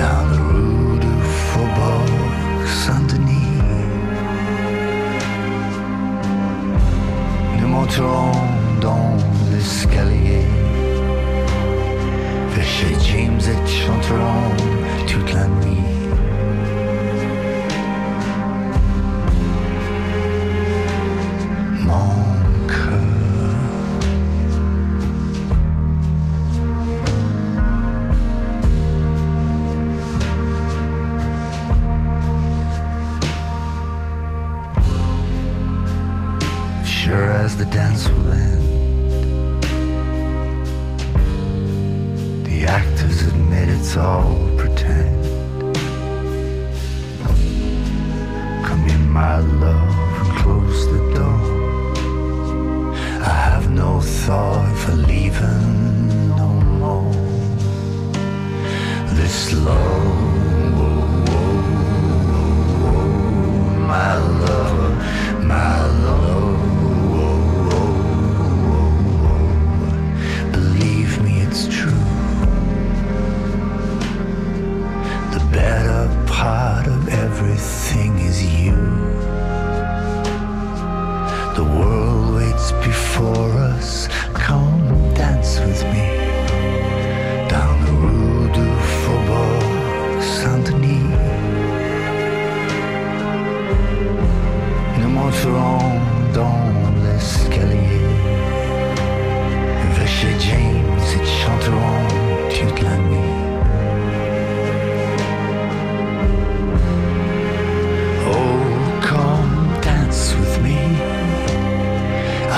down the road Faubourg Saint Denis. Nous monterons dans l'escalier vers chez James et chanterons toute la nuit.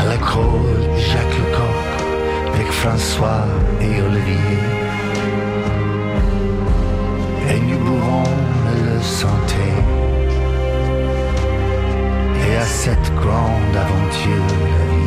à la croix de Jacques Lecoq avec François et Olivier. Et nous bourrons le santé. Et à cette grande aventure,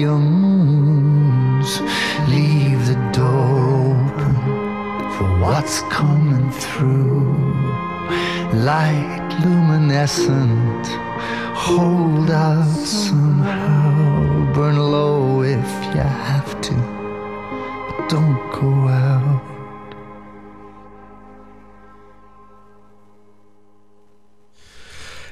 your moons. Leave the door open for what's coming through. Light luminescent, hold out somehow. Burn low if you have to, but don't go out.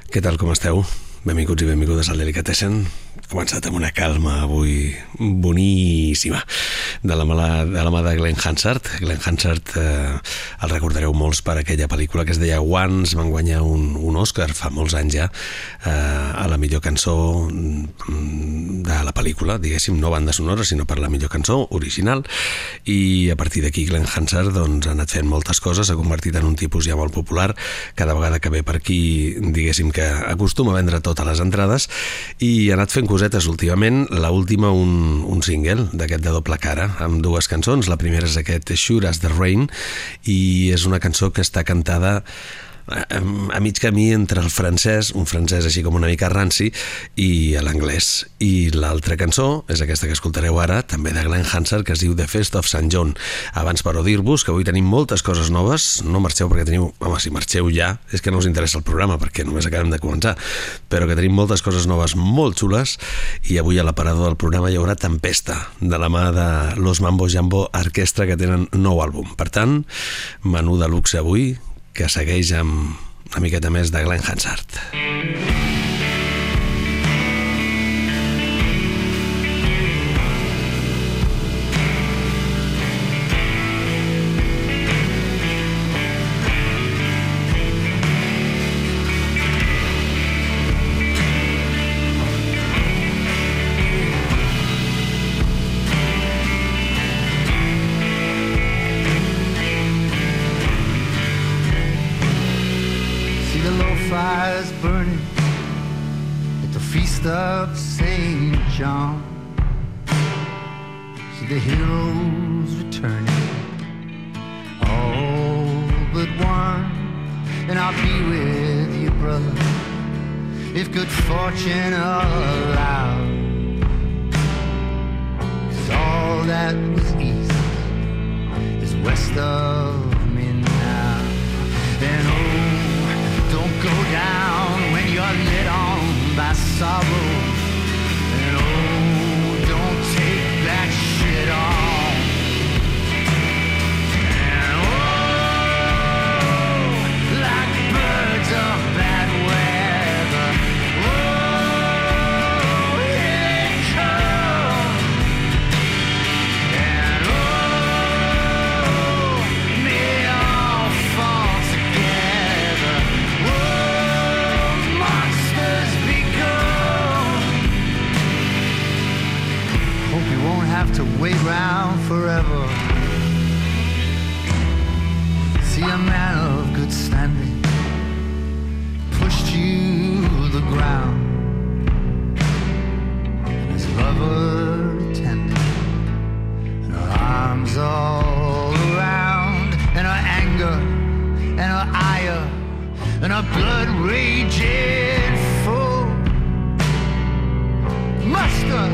Què tal, com esteu? Benvinguts i benvingudes al Delicatessen. Començat amb una calma avui boníssima. De la, mala, de la mà de Glenn Hansard. Glenn Hansard eh, el recordareu molts per aquella pel·lícula que es deia Once, van guanyar un, un Oscar fa molts anys ja eh, a la millor cançó mm, de la pel·lícula, diguéssim, no banda sonora, sinó per la millor cançó original. I a partir d'aquí Glenn Hansard doncs, ha anat fent moltes coses, s'ha convertit en un tipus ja molt popular, cada vegada que ve per aquí diguéssim que acostuma a vendre totes les entrades i ha anat fent cosetes últimament, la última un, un single d'aquest de doble cara amb dues cançons, la primera és aquest Sure as the Rain i és una cançó que està cantada a mig camí entre el francès, un francès així com una mica ranci, i l'anglès. I l'altra cançó és aquesta que escoltareu ara, també de Glenn Hansard, que es diu The Fest of St. John. Abans, però, dir-vos que avui tenim moltes coses noves. No marxeu perquè teniu... Home, si marxeu ja, és que no us interessa el programa, perquè només acabem de començar. Però que tenim moltes coses noves molt xules i avui a l'aparador del programa hi haurà Tempesta, de la mà de Los Mambo Jambo Orquestra, que tenen nou àlbum. Per tant, menú de luxe avui, que segueix amb una miqueta més de Glenn Hansard. See of St. John. See the heroes returning, all but one. And I'll be with you, brother, if good fortune allows. all that was east is west of me now. And oh, don't go down sorrow. Have to wait round forever. See a man of good standing pushed you to the ground. And his lover attended and her arms all around, and her anger, and her ire, and her blood raging full. Muster,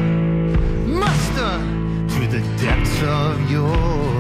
muster depths of your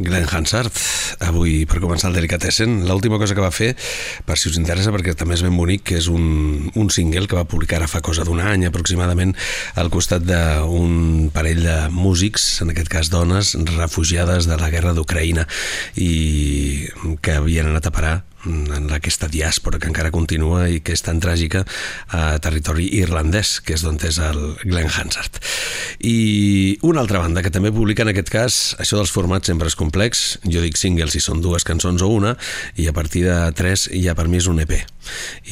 Glenn Hansard, avui per començar el Delicatessen, l'última cosa que va fer, per si us interessa, perquè també és ben bonic, que és un, un single que va publicar ara fa cosa d'un any aproximadament al costat d'un parell de músics, en aquest cas dones, refugiades de la guerra d'Ucraïna i que havien anat a parar en aquesta diàspora que encara continua i que és tan tràgica a territori irlandès, que és d'on és el Glenn Hansard. I una altra banda que també publica en aquest cas, això dels formats sempre és complex, jo dic singles si són dues cançons o una, i a partir de tres ja per mi és un EP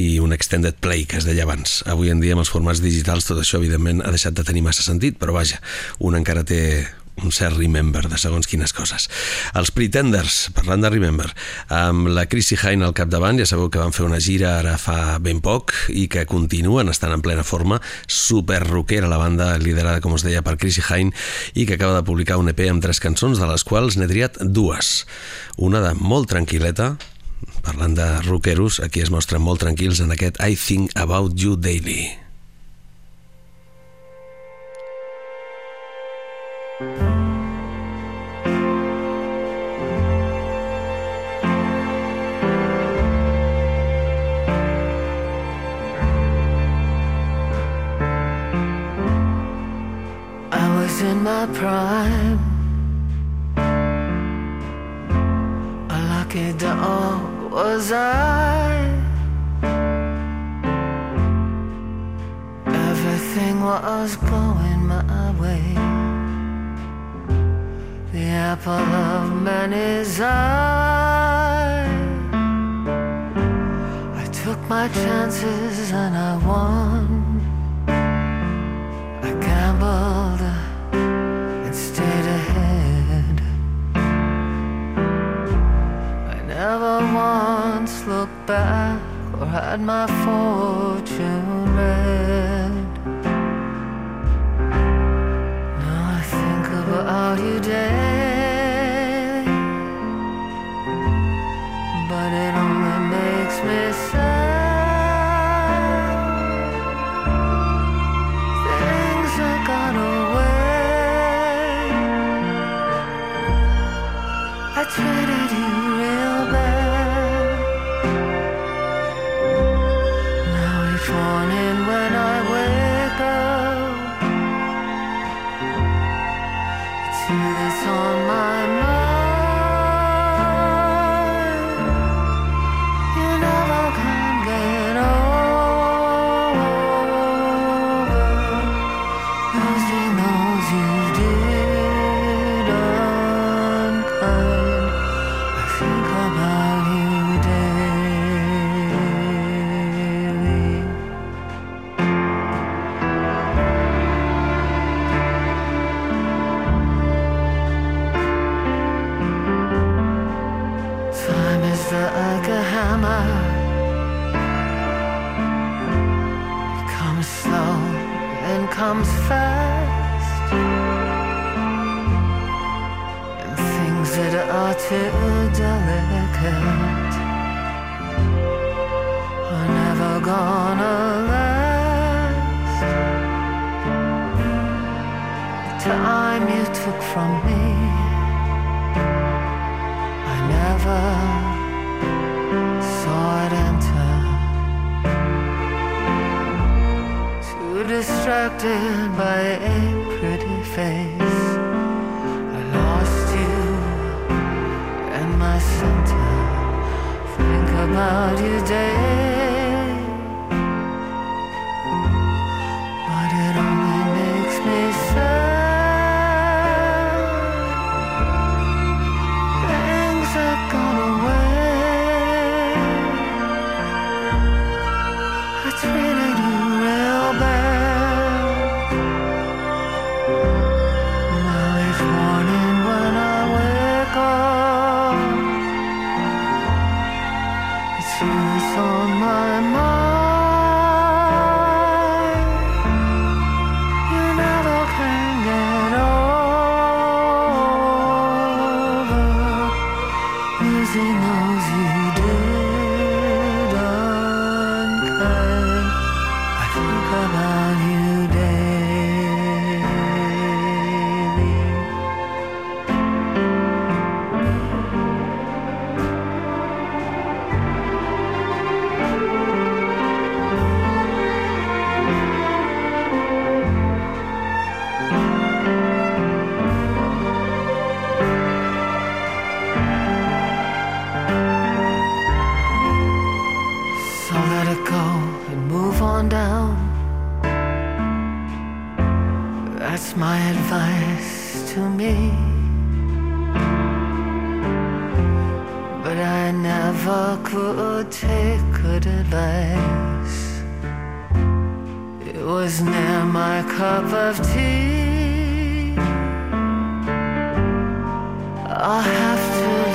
i un extended play que es deia abans. Avui en dia amb els formats digitals tot això evidentment ha deixat de tenir massa sentit, però vaja, un encara té un cert remember de segons quines coses. Els Pretenders, parlant de remember, amb la Chrissy Hine al capdavant, ja sabeu que van fer una gira ara fa ben poc i que continuen estant en plena forma, super rockera la banda liderada, com us deia, per Chrissy Hine i que acaba de publicar un EP amb tres cançons, de les quals n'he triat dues. Una de molt tranquil·leta, parlant de rockeros, aquí es mostren molt tranquils en aquest I Think About You Daily. In my prime. A lucky dog was I. Everything was going my way. Apple of many's eye. I took my chances and I won. I gambled and stayed ahead. I never once looked back or had my fortune read. Now I think about you daily, time you took from me. I never saw it enter. Too distracted by a pretty face. I lost you and my center. Think about you day. I never could take good advice. It was near my cup of tea. I'll have to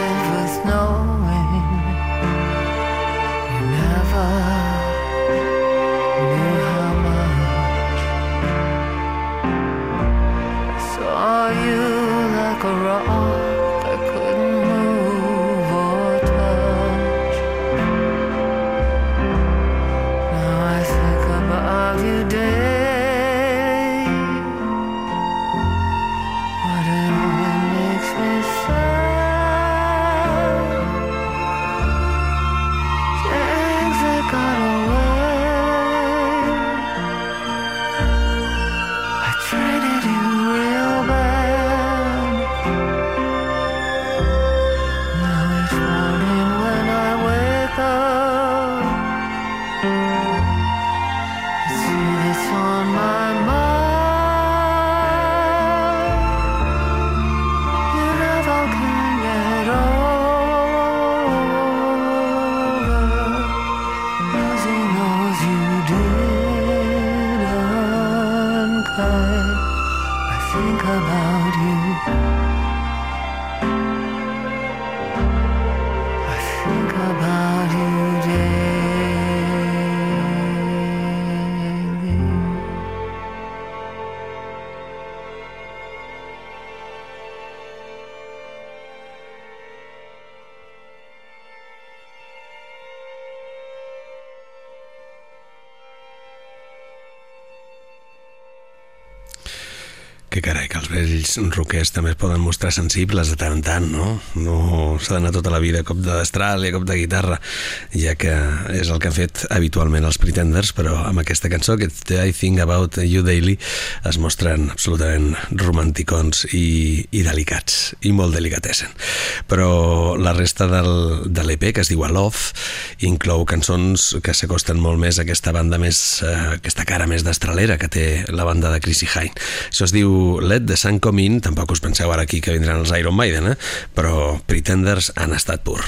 Que carai, que els vells roquers també es poden mostrar sensibles de tant en tant, no? No s'ha d'anar tota la vida a cop de destral i a cop de guitarra, ja que és el que han fet habitualment els Pretenders, però amb aquesta cançó, aquest I Think About You Daily, es mostren absolutament romanticons i, i delicats, i molt delicatessen. Però la resta del, de l'EP, que es diu A Love, inclou cançons que s'acosten molt més a aquesta banda més, eh, aquesta cara més destralera que té la banda de Chrissy Hine. Això es diu Let the Sun Come In, tampoc us penseu ara aquí que vindran els Iron Maiden, eh? però Pretenders han estat pur.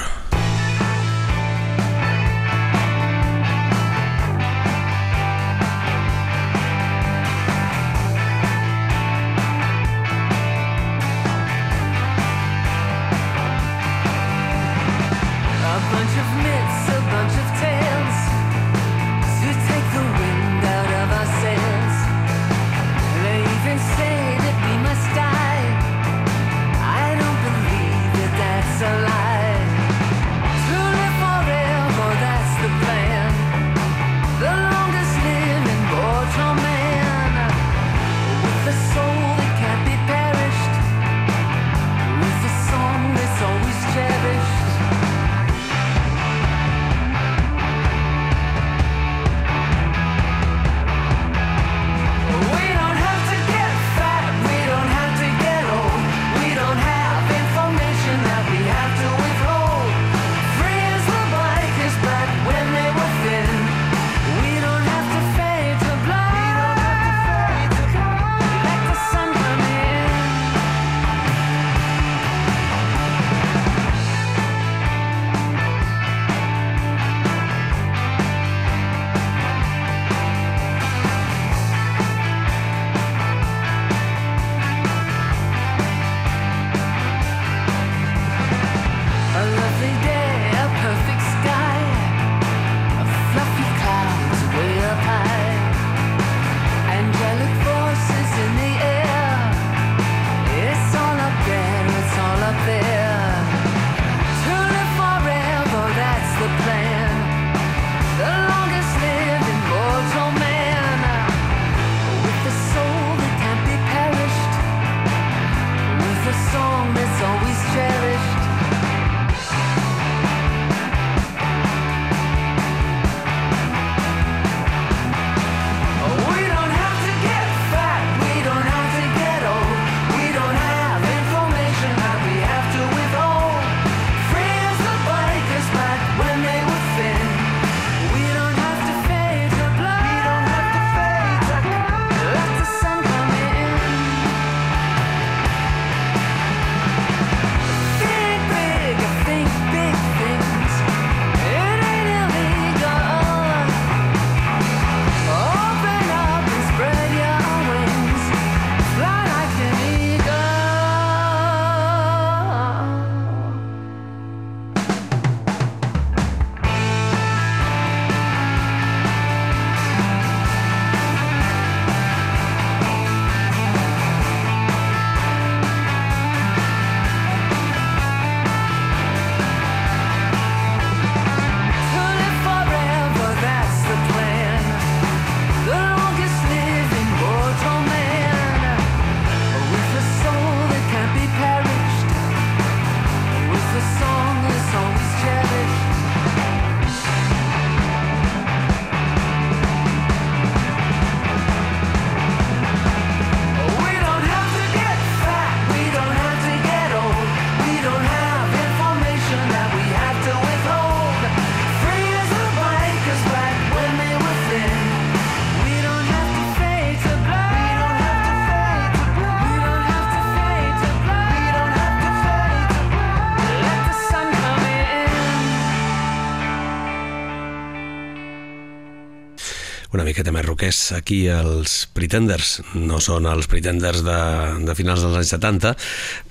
Més roquers. Aquí els Pretenders no són els Pretenders de, de finals dels anys 70,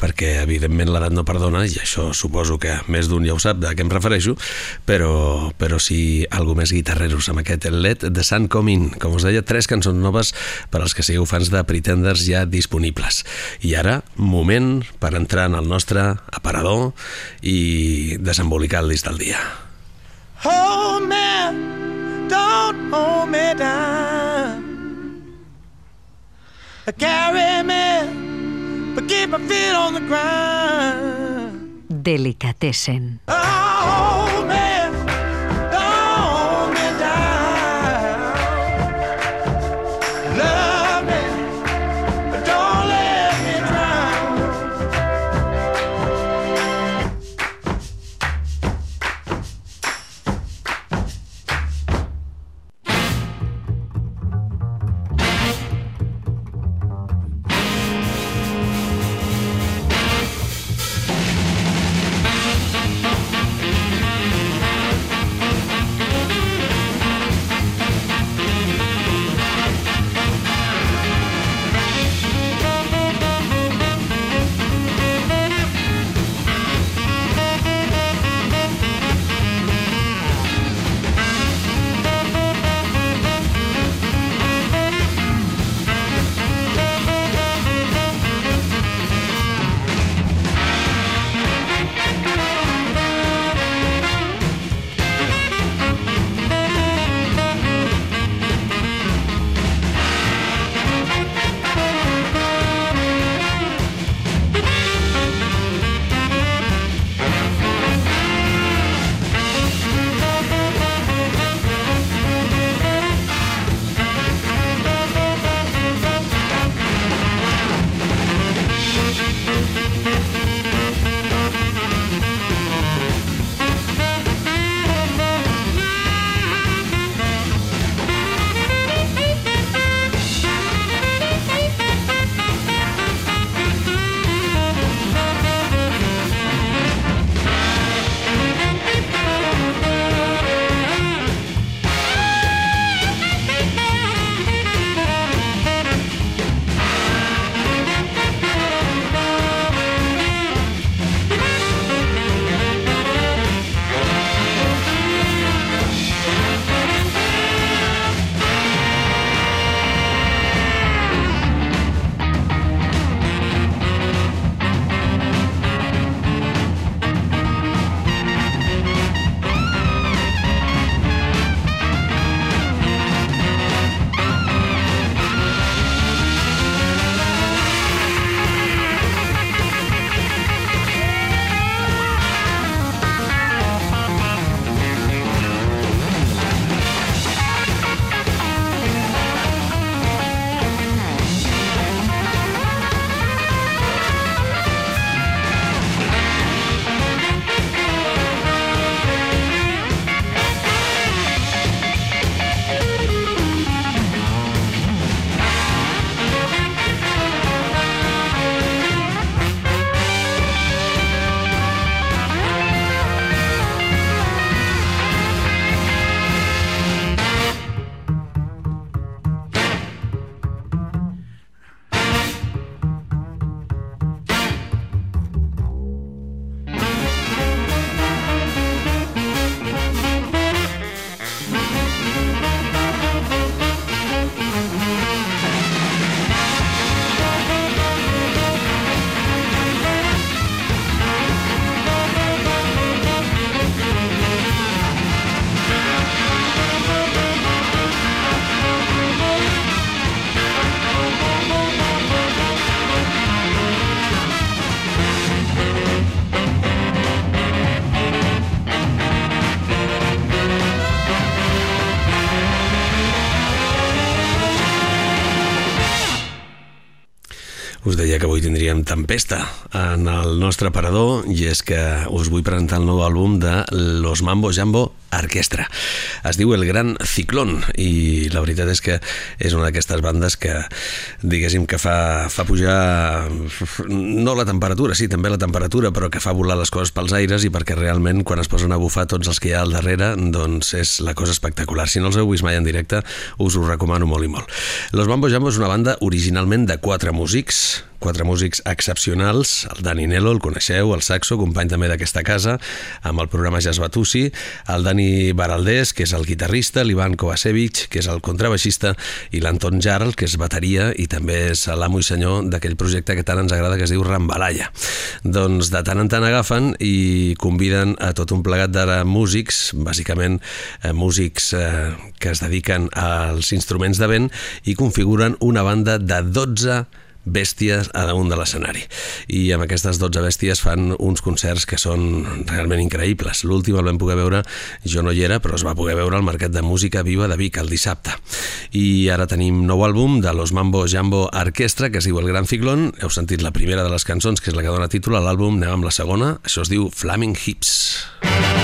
perquè evidentment l'edat no perdona, i això suposo que més d'un ja ho sap de què em refereixo, però, però sí algo més guitarreros amb aquest Let de Sun Coming. Com us deia, tres cançons noves per als que sigueu fans de Pretenders ja disponibles. I ara, moment per entrar en el nostre aparador i desembolicar el disc del dia. Hold me, don't hold me down. Carry me, but keep my feet on the ground. Delicatessen. Oh, tempesta en el nostre aparador i és que us vull presentar el nou àlbum de Los Mambo Jambo Orquestra. Es diu El Gran Ciclón i la veritat és que és una d'aquestes bandes que, diguéssim, que fa, fa pujar no la temperatura, sí, també la temperatura, però que fa volar les coses pels aires i perquè realment quan es posen a bufar tots els que hi ha al darrere, doncs és la cosa espectacular. Si no els heu vist mai en directe, us ho recomano molt i molt. Los Mambo Jambo és una banda originalment de quatre músics, quatre músics excepcionals, el Dani Nelo, el coneixeu, el saxo, company també d'aquesta casa, amb el programa Jazz Batusi, el Dani Baraldés, que és el guitarrista, l'Ivan Kovacevic, que és el contrabaixista, i l'Anton Jarl, que és bateria i també és l'amo i senyor d'aquell projecte que tant ens agrada que es diu Rambalaya. Doncs de tant en tant agafen i conviden a tot un plegat de músics, bàsicament eh, músics eh, que es dediquen als instruments de vent i configuren una banda de 12 bèsties a damunt de l'escenari. I amb aquestes 12 bèsties fan uns concerts que són realment increïbles. L'últim el vam poder veure, jo no hi era, però es va poder veure al Mercat de Música Viva de Vic el dissabte. I ara tenim nou àlbum de Los Mambo Jambo Orquestra, que es diu El Gran Ciclón. Heu sentit la primera de les cançons, que és la que dona títol a l'àlbum, anem amb la segona. Això es diu Flaming Hips. Doneu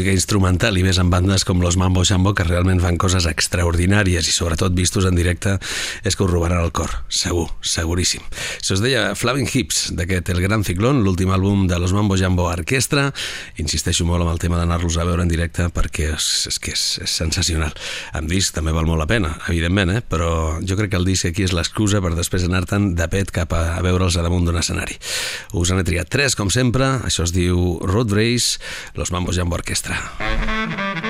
música instrumental i més en bandes com Los Mambo Jambo que realment fan coses extraordinàries i sobretot vistos en directe és que us robaran el cor, segur, seguríssim. Si us deia Flaming Hips d'aquest El Gran Ciclón, l'últim àlbum de Los Mambo Jambo Orquestra, insisteixo molt amb el tema d'anar-los a veure en directe perquè és, és que és, és sensacional. Amb disc també val molt la pena, evidentment, eh? però jo crec que el disc aquí és l'excusa per després anar-te'n de pet cap a, a veure'ls a damunt d'un escenari. Us n'he triat tres, com sempre, això es diu Road Race, Los Mambos Jambo Orquestra. Orchestra.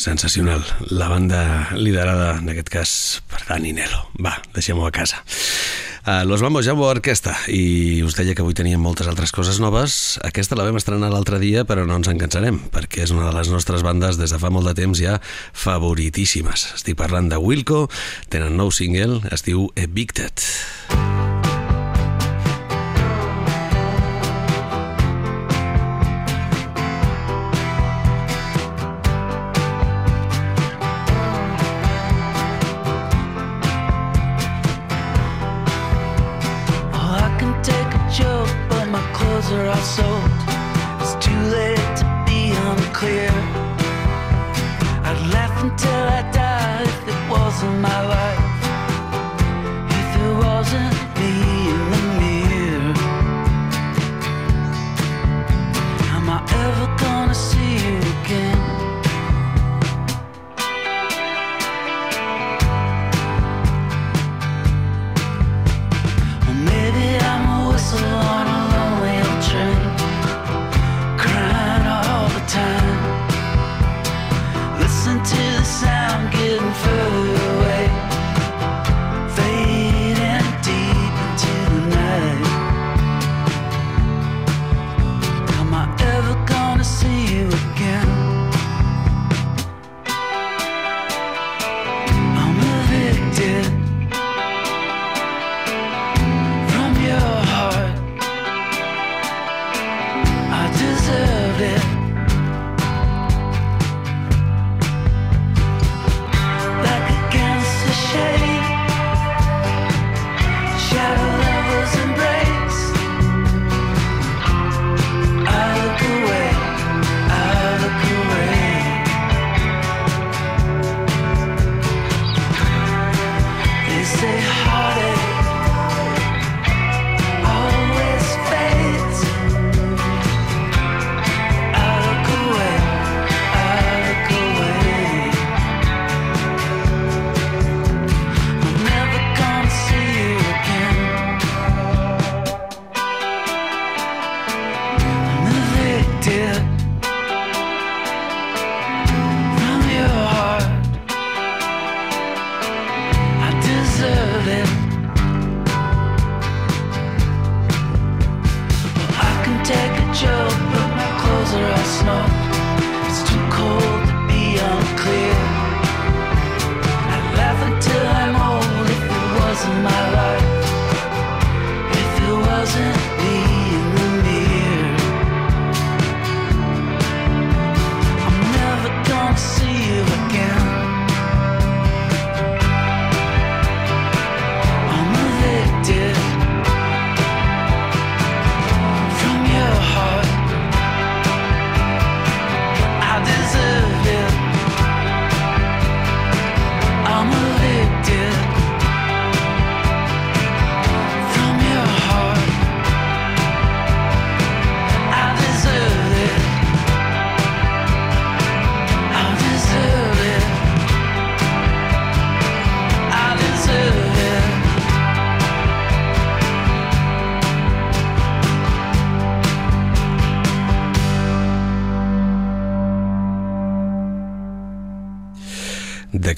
Sensacional. La banda liderada, en aquest cas, per Dani Nelo. Va, deixem-ho a casa. Uh, Los Mambo Jambo Orquesta i us deia que avui teníem moltes altres coses noves aquesta la vam estrenar l'altre dia però no ens en cansarem perquè és una de les nostres bandes des de fa molt de temps ja favoritíssimes estic parlant de Wilco tenen nou single, es diu Evicted Oh,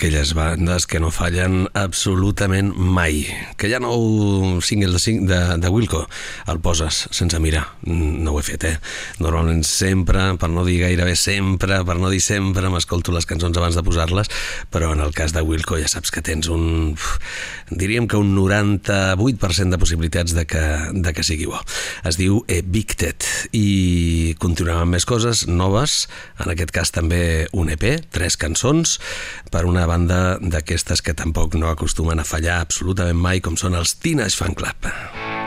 d'aquelles bandes que no fallen absolutament mai. Que hi ha nou single de, de, de Wilco, el poses sense mirar. No ho he fet, eh? Normalment sempre, per no dir gairebé sempre, per no dir sempre, m'escolto les cançons abans de posar-les, però en el cas de Wilco ja saps que tens un... diríem que un 98% de possibilitats de que, de que sigui bo. Es diu Evicted i continuem amb més coses noves, en aquest cas també un EP, tres cançons, per una banda d'aquestes que tampoc no acostumen a fallar absolutament mai, com són els Teenage Fan Club. Feelings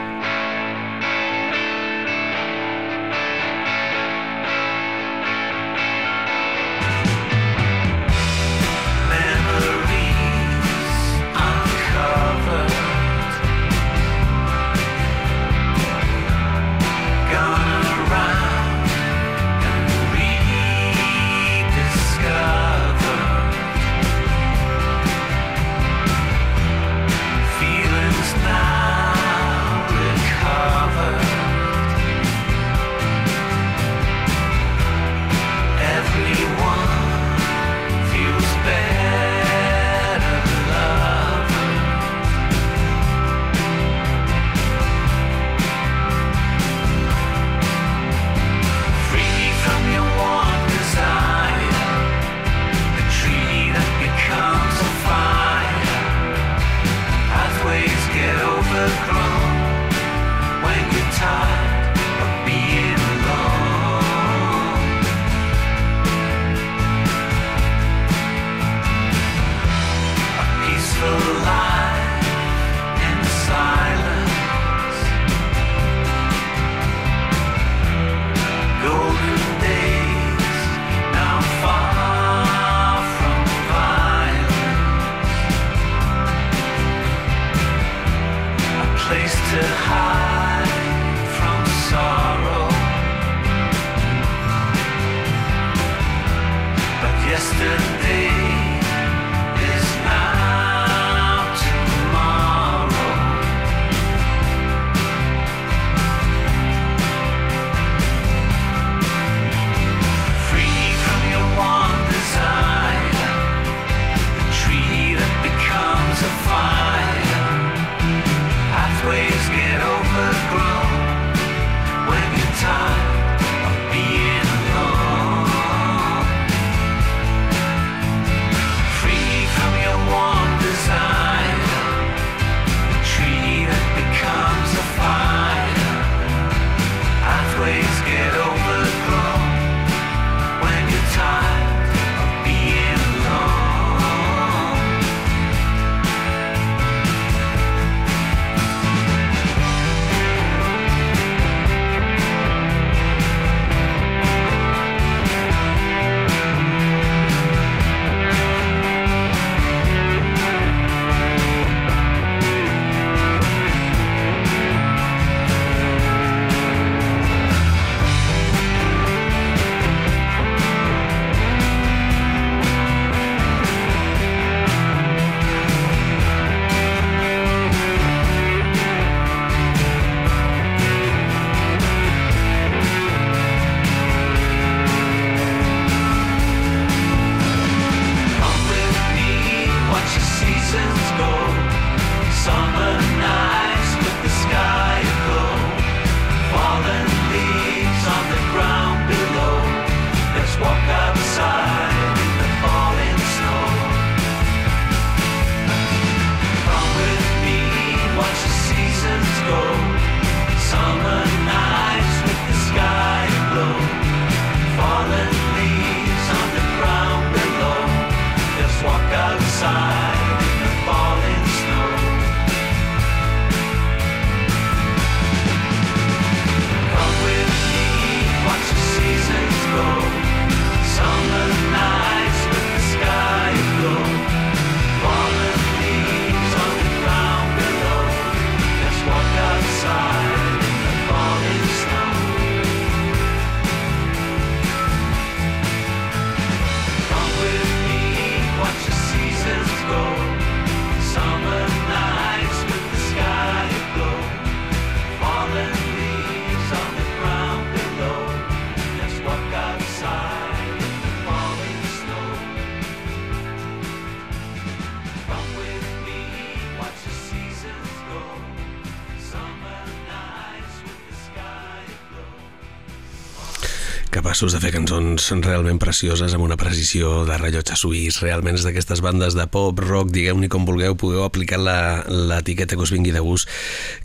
capaços de fer cançons realment precioses amb una precisió de rellotge suís. Realment és d'aquestes bandes de pop, rock, digueu-ni com vulgueu, podeu aplicar l'etiqueta que us vingui de gust,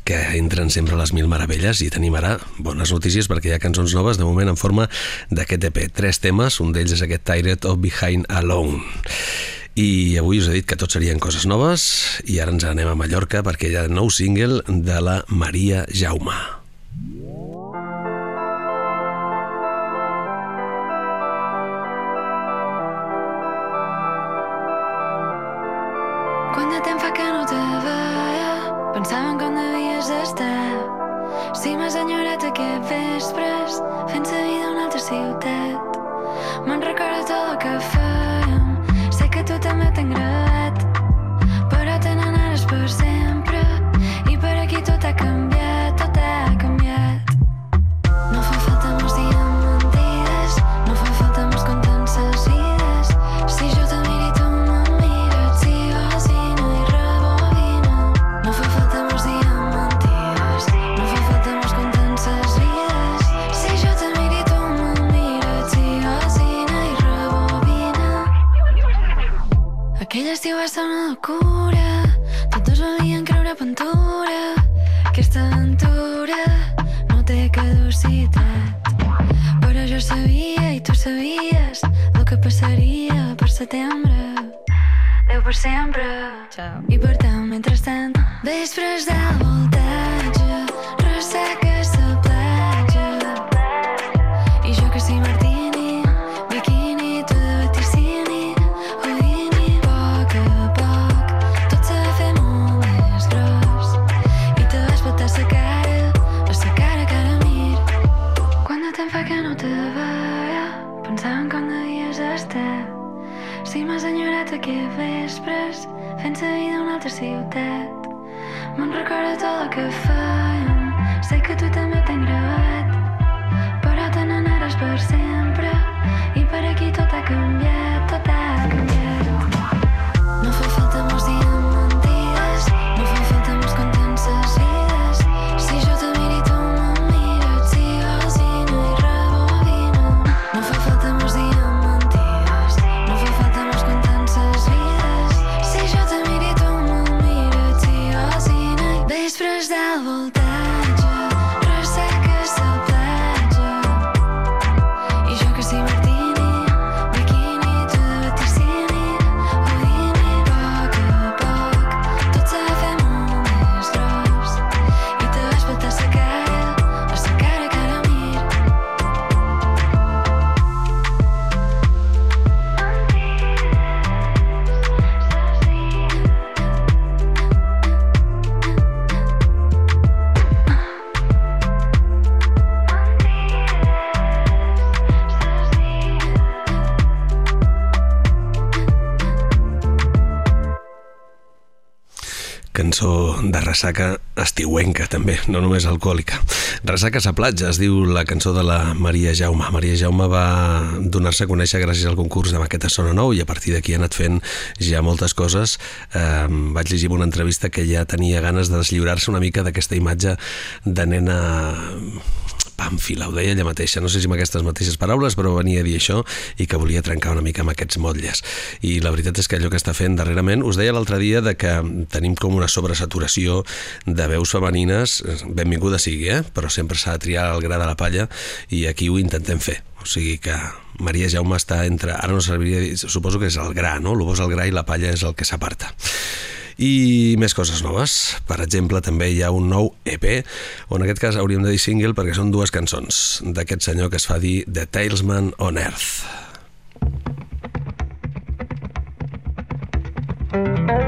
que entren sempre a les mil meravelles i tenim ara bones notícies perquè hi ha cançons noves de moment en forma d'aquest EP. Tres temes, un d'ells és aquest Tired of Behind Alone. I avui us he dit que tot serien coses noves i ara ens anem a Mallorca perquè hi ha nou single de la Maria Jaume. Quant va ser una locura Tots volien creure pintura Aquesta aventura no té caducitat. Però jo sabia i tu sabies El que passaria per setembre. Déu per sempre. Ciao. I per tant, mentrestant Vespres de voltatge Si m'has enyorat aquests vespres, fent sa vida a una altra ciutat. Me'n recordo tot el que fèiem, sé que tu també t'ha gravat però te n'anaràs per sempre ressaca estiuenca, també, no només alcohòlica. Ressaca a la platja, es diu la cançó de la Maria Jaume. Maria Jaume va donar-se a conèixer gràcies al concurs de maqueta Sona Nou i a partir d'aquí ha anat fent ja moltes coses. Eh, vaig llegir una entrevista que ja tenia ganes de deslliurar-se una mica d'aquesta imatge de nena pàmfila, ho deia ella mateixa, no sé si amb aquestes mateixes paraules, però venia a dir això i que volia trencar una mica amb aquests motlles. I la veritat és que allò que està fent darrerament, us deia l'altre dia de que tenim com una sobresaturació de veus femenines, benvinguda sigui, eh? però sempre s'ha de triar el gra de la palla i aquí ho intentem fer. O sigui que Maria Jaume està entre... Ara no serviria. Suposo que és el gra, no? Bo és el gra i la palla és el que s'aparta. I més coses noves. Per exemple, també hi ha un nou EP, o en aquest cas hauríem de dir single perquè són dues cançons d'aquest senyor que es fa dir The Talesman on Earth. Well,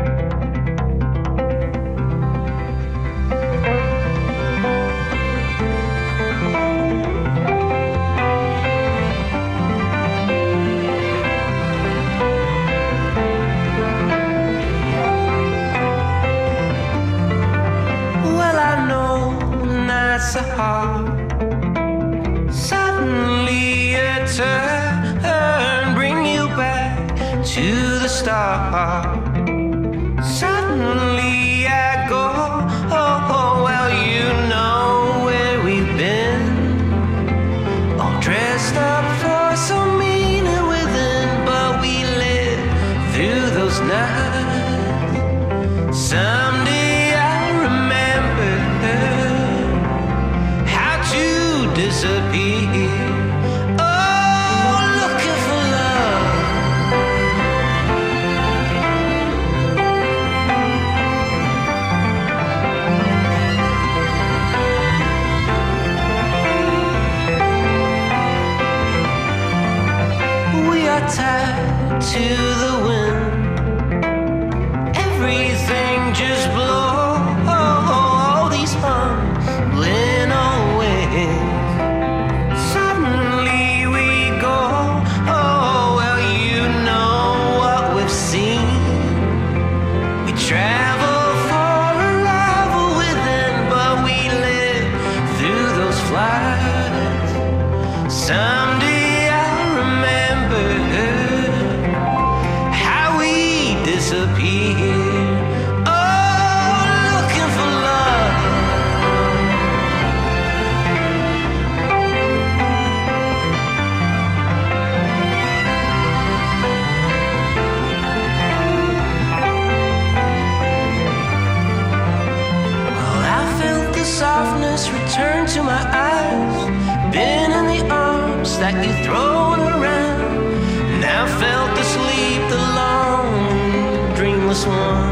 sword.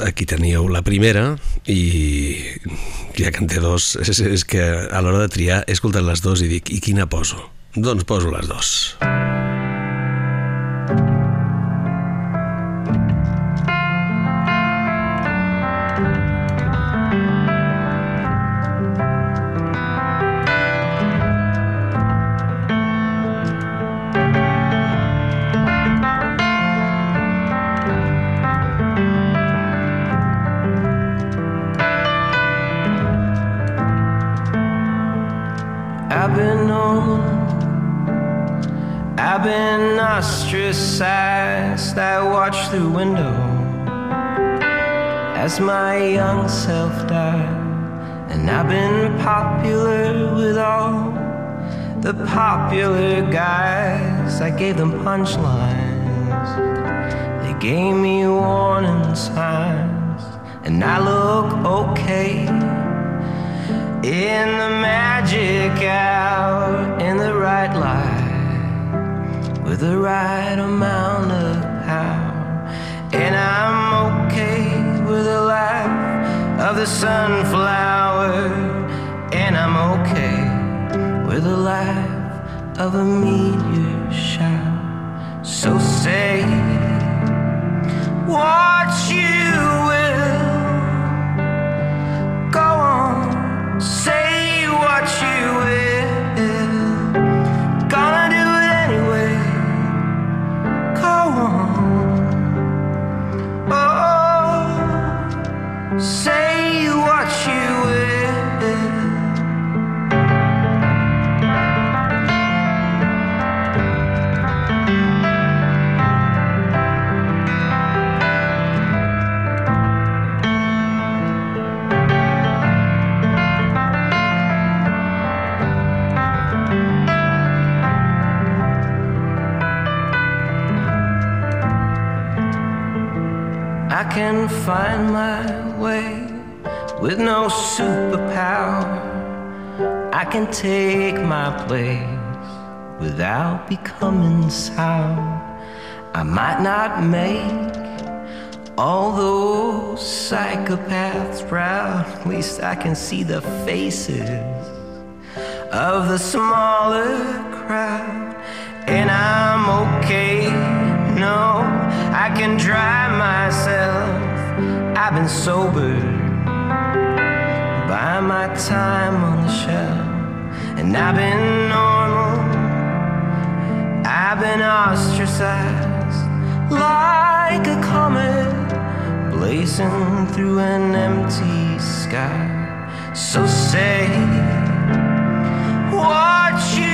Aquí teníeu la primera i ja que en té dos, és, és que a l'hora de triar he escoltat les dues i dic, i quina poso? Doncs poso les dues. I've as my young self died. And I've been popular with all the popular guys. I gave them punchlines. They gave me warning signs. And I look okay in the magic hour, in the right light, with the right amount of power. And I'm okay with the life of the sunflower, and I'm okay with the life of a meteor shower. So say what can take my place without becoming sour. I might not make all those psychopaths proud. At least I can see the faces of the smaller crowd. And I'm okay, no, I can dry myself. I've been sober by my time on the shelf, and I've been normal. I've been ostracized like a comet blazing through an empty sky. So say what you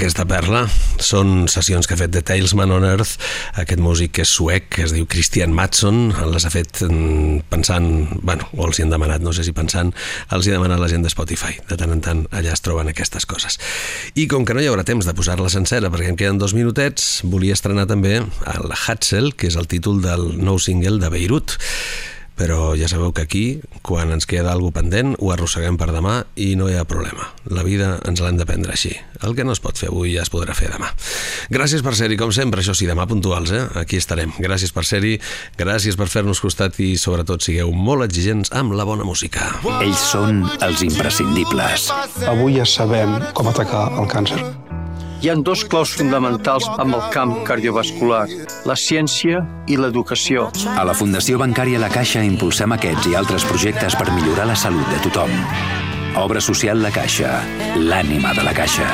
aquesta perla són sessions que ha fet The Talesman on Earth, aquest músic que és suec, que es diu Christian Matson, les ha fet mm, pensant, bueno, o els hi han demanat, no sé si pensant, els hi ha demanat la gent de Spotify. De tant en tant allà es troben aquestes coses. I com que no hi haurà temps de posar-la sencera, perquè em queden dos minutets, volia estrenar també el Hatzel, que és el títol del nou single de Beirut però ja sabeu que aquí, quan ens queda alguna pendent, ho arrosseguem per demà i no hi ha problema. La vida ens l'hem de prendre així. El que no es pot fer avui ja es podrà fer demà. Gràcies per ser-hi, com sempre, això sí, demà puntuals, eh? Aquí estarem. Gràcies per ser-hi, gràcies per fer-nos costat i sobretot sigueu molt exigents amb la bona música. Ells són els imprescindibles. Avui ja sabem com atacar el càncer. Hi ha dos claus fonamentals amb el camp cardiovascular, la ciència i l'educació. A la Fundació Bancària La Caixa impulsem aquests i altres projectes per millorar la salut de tothom. Obra social La Caixa, l'ànima de la Caixa.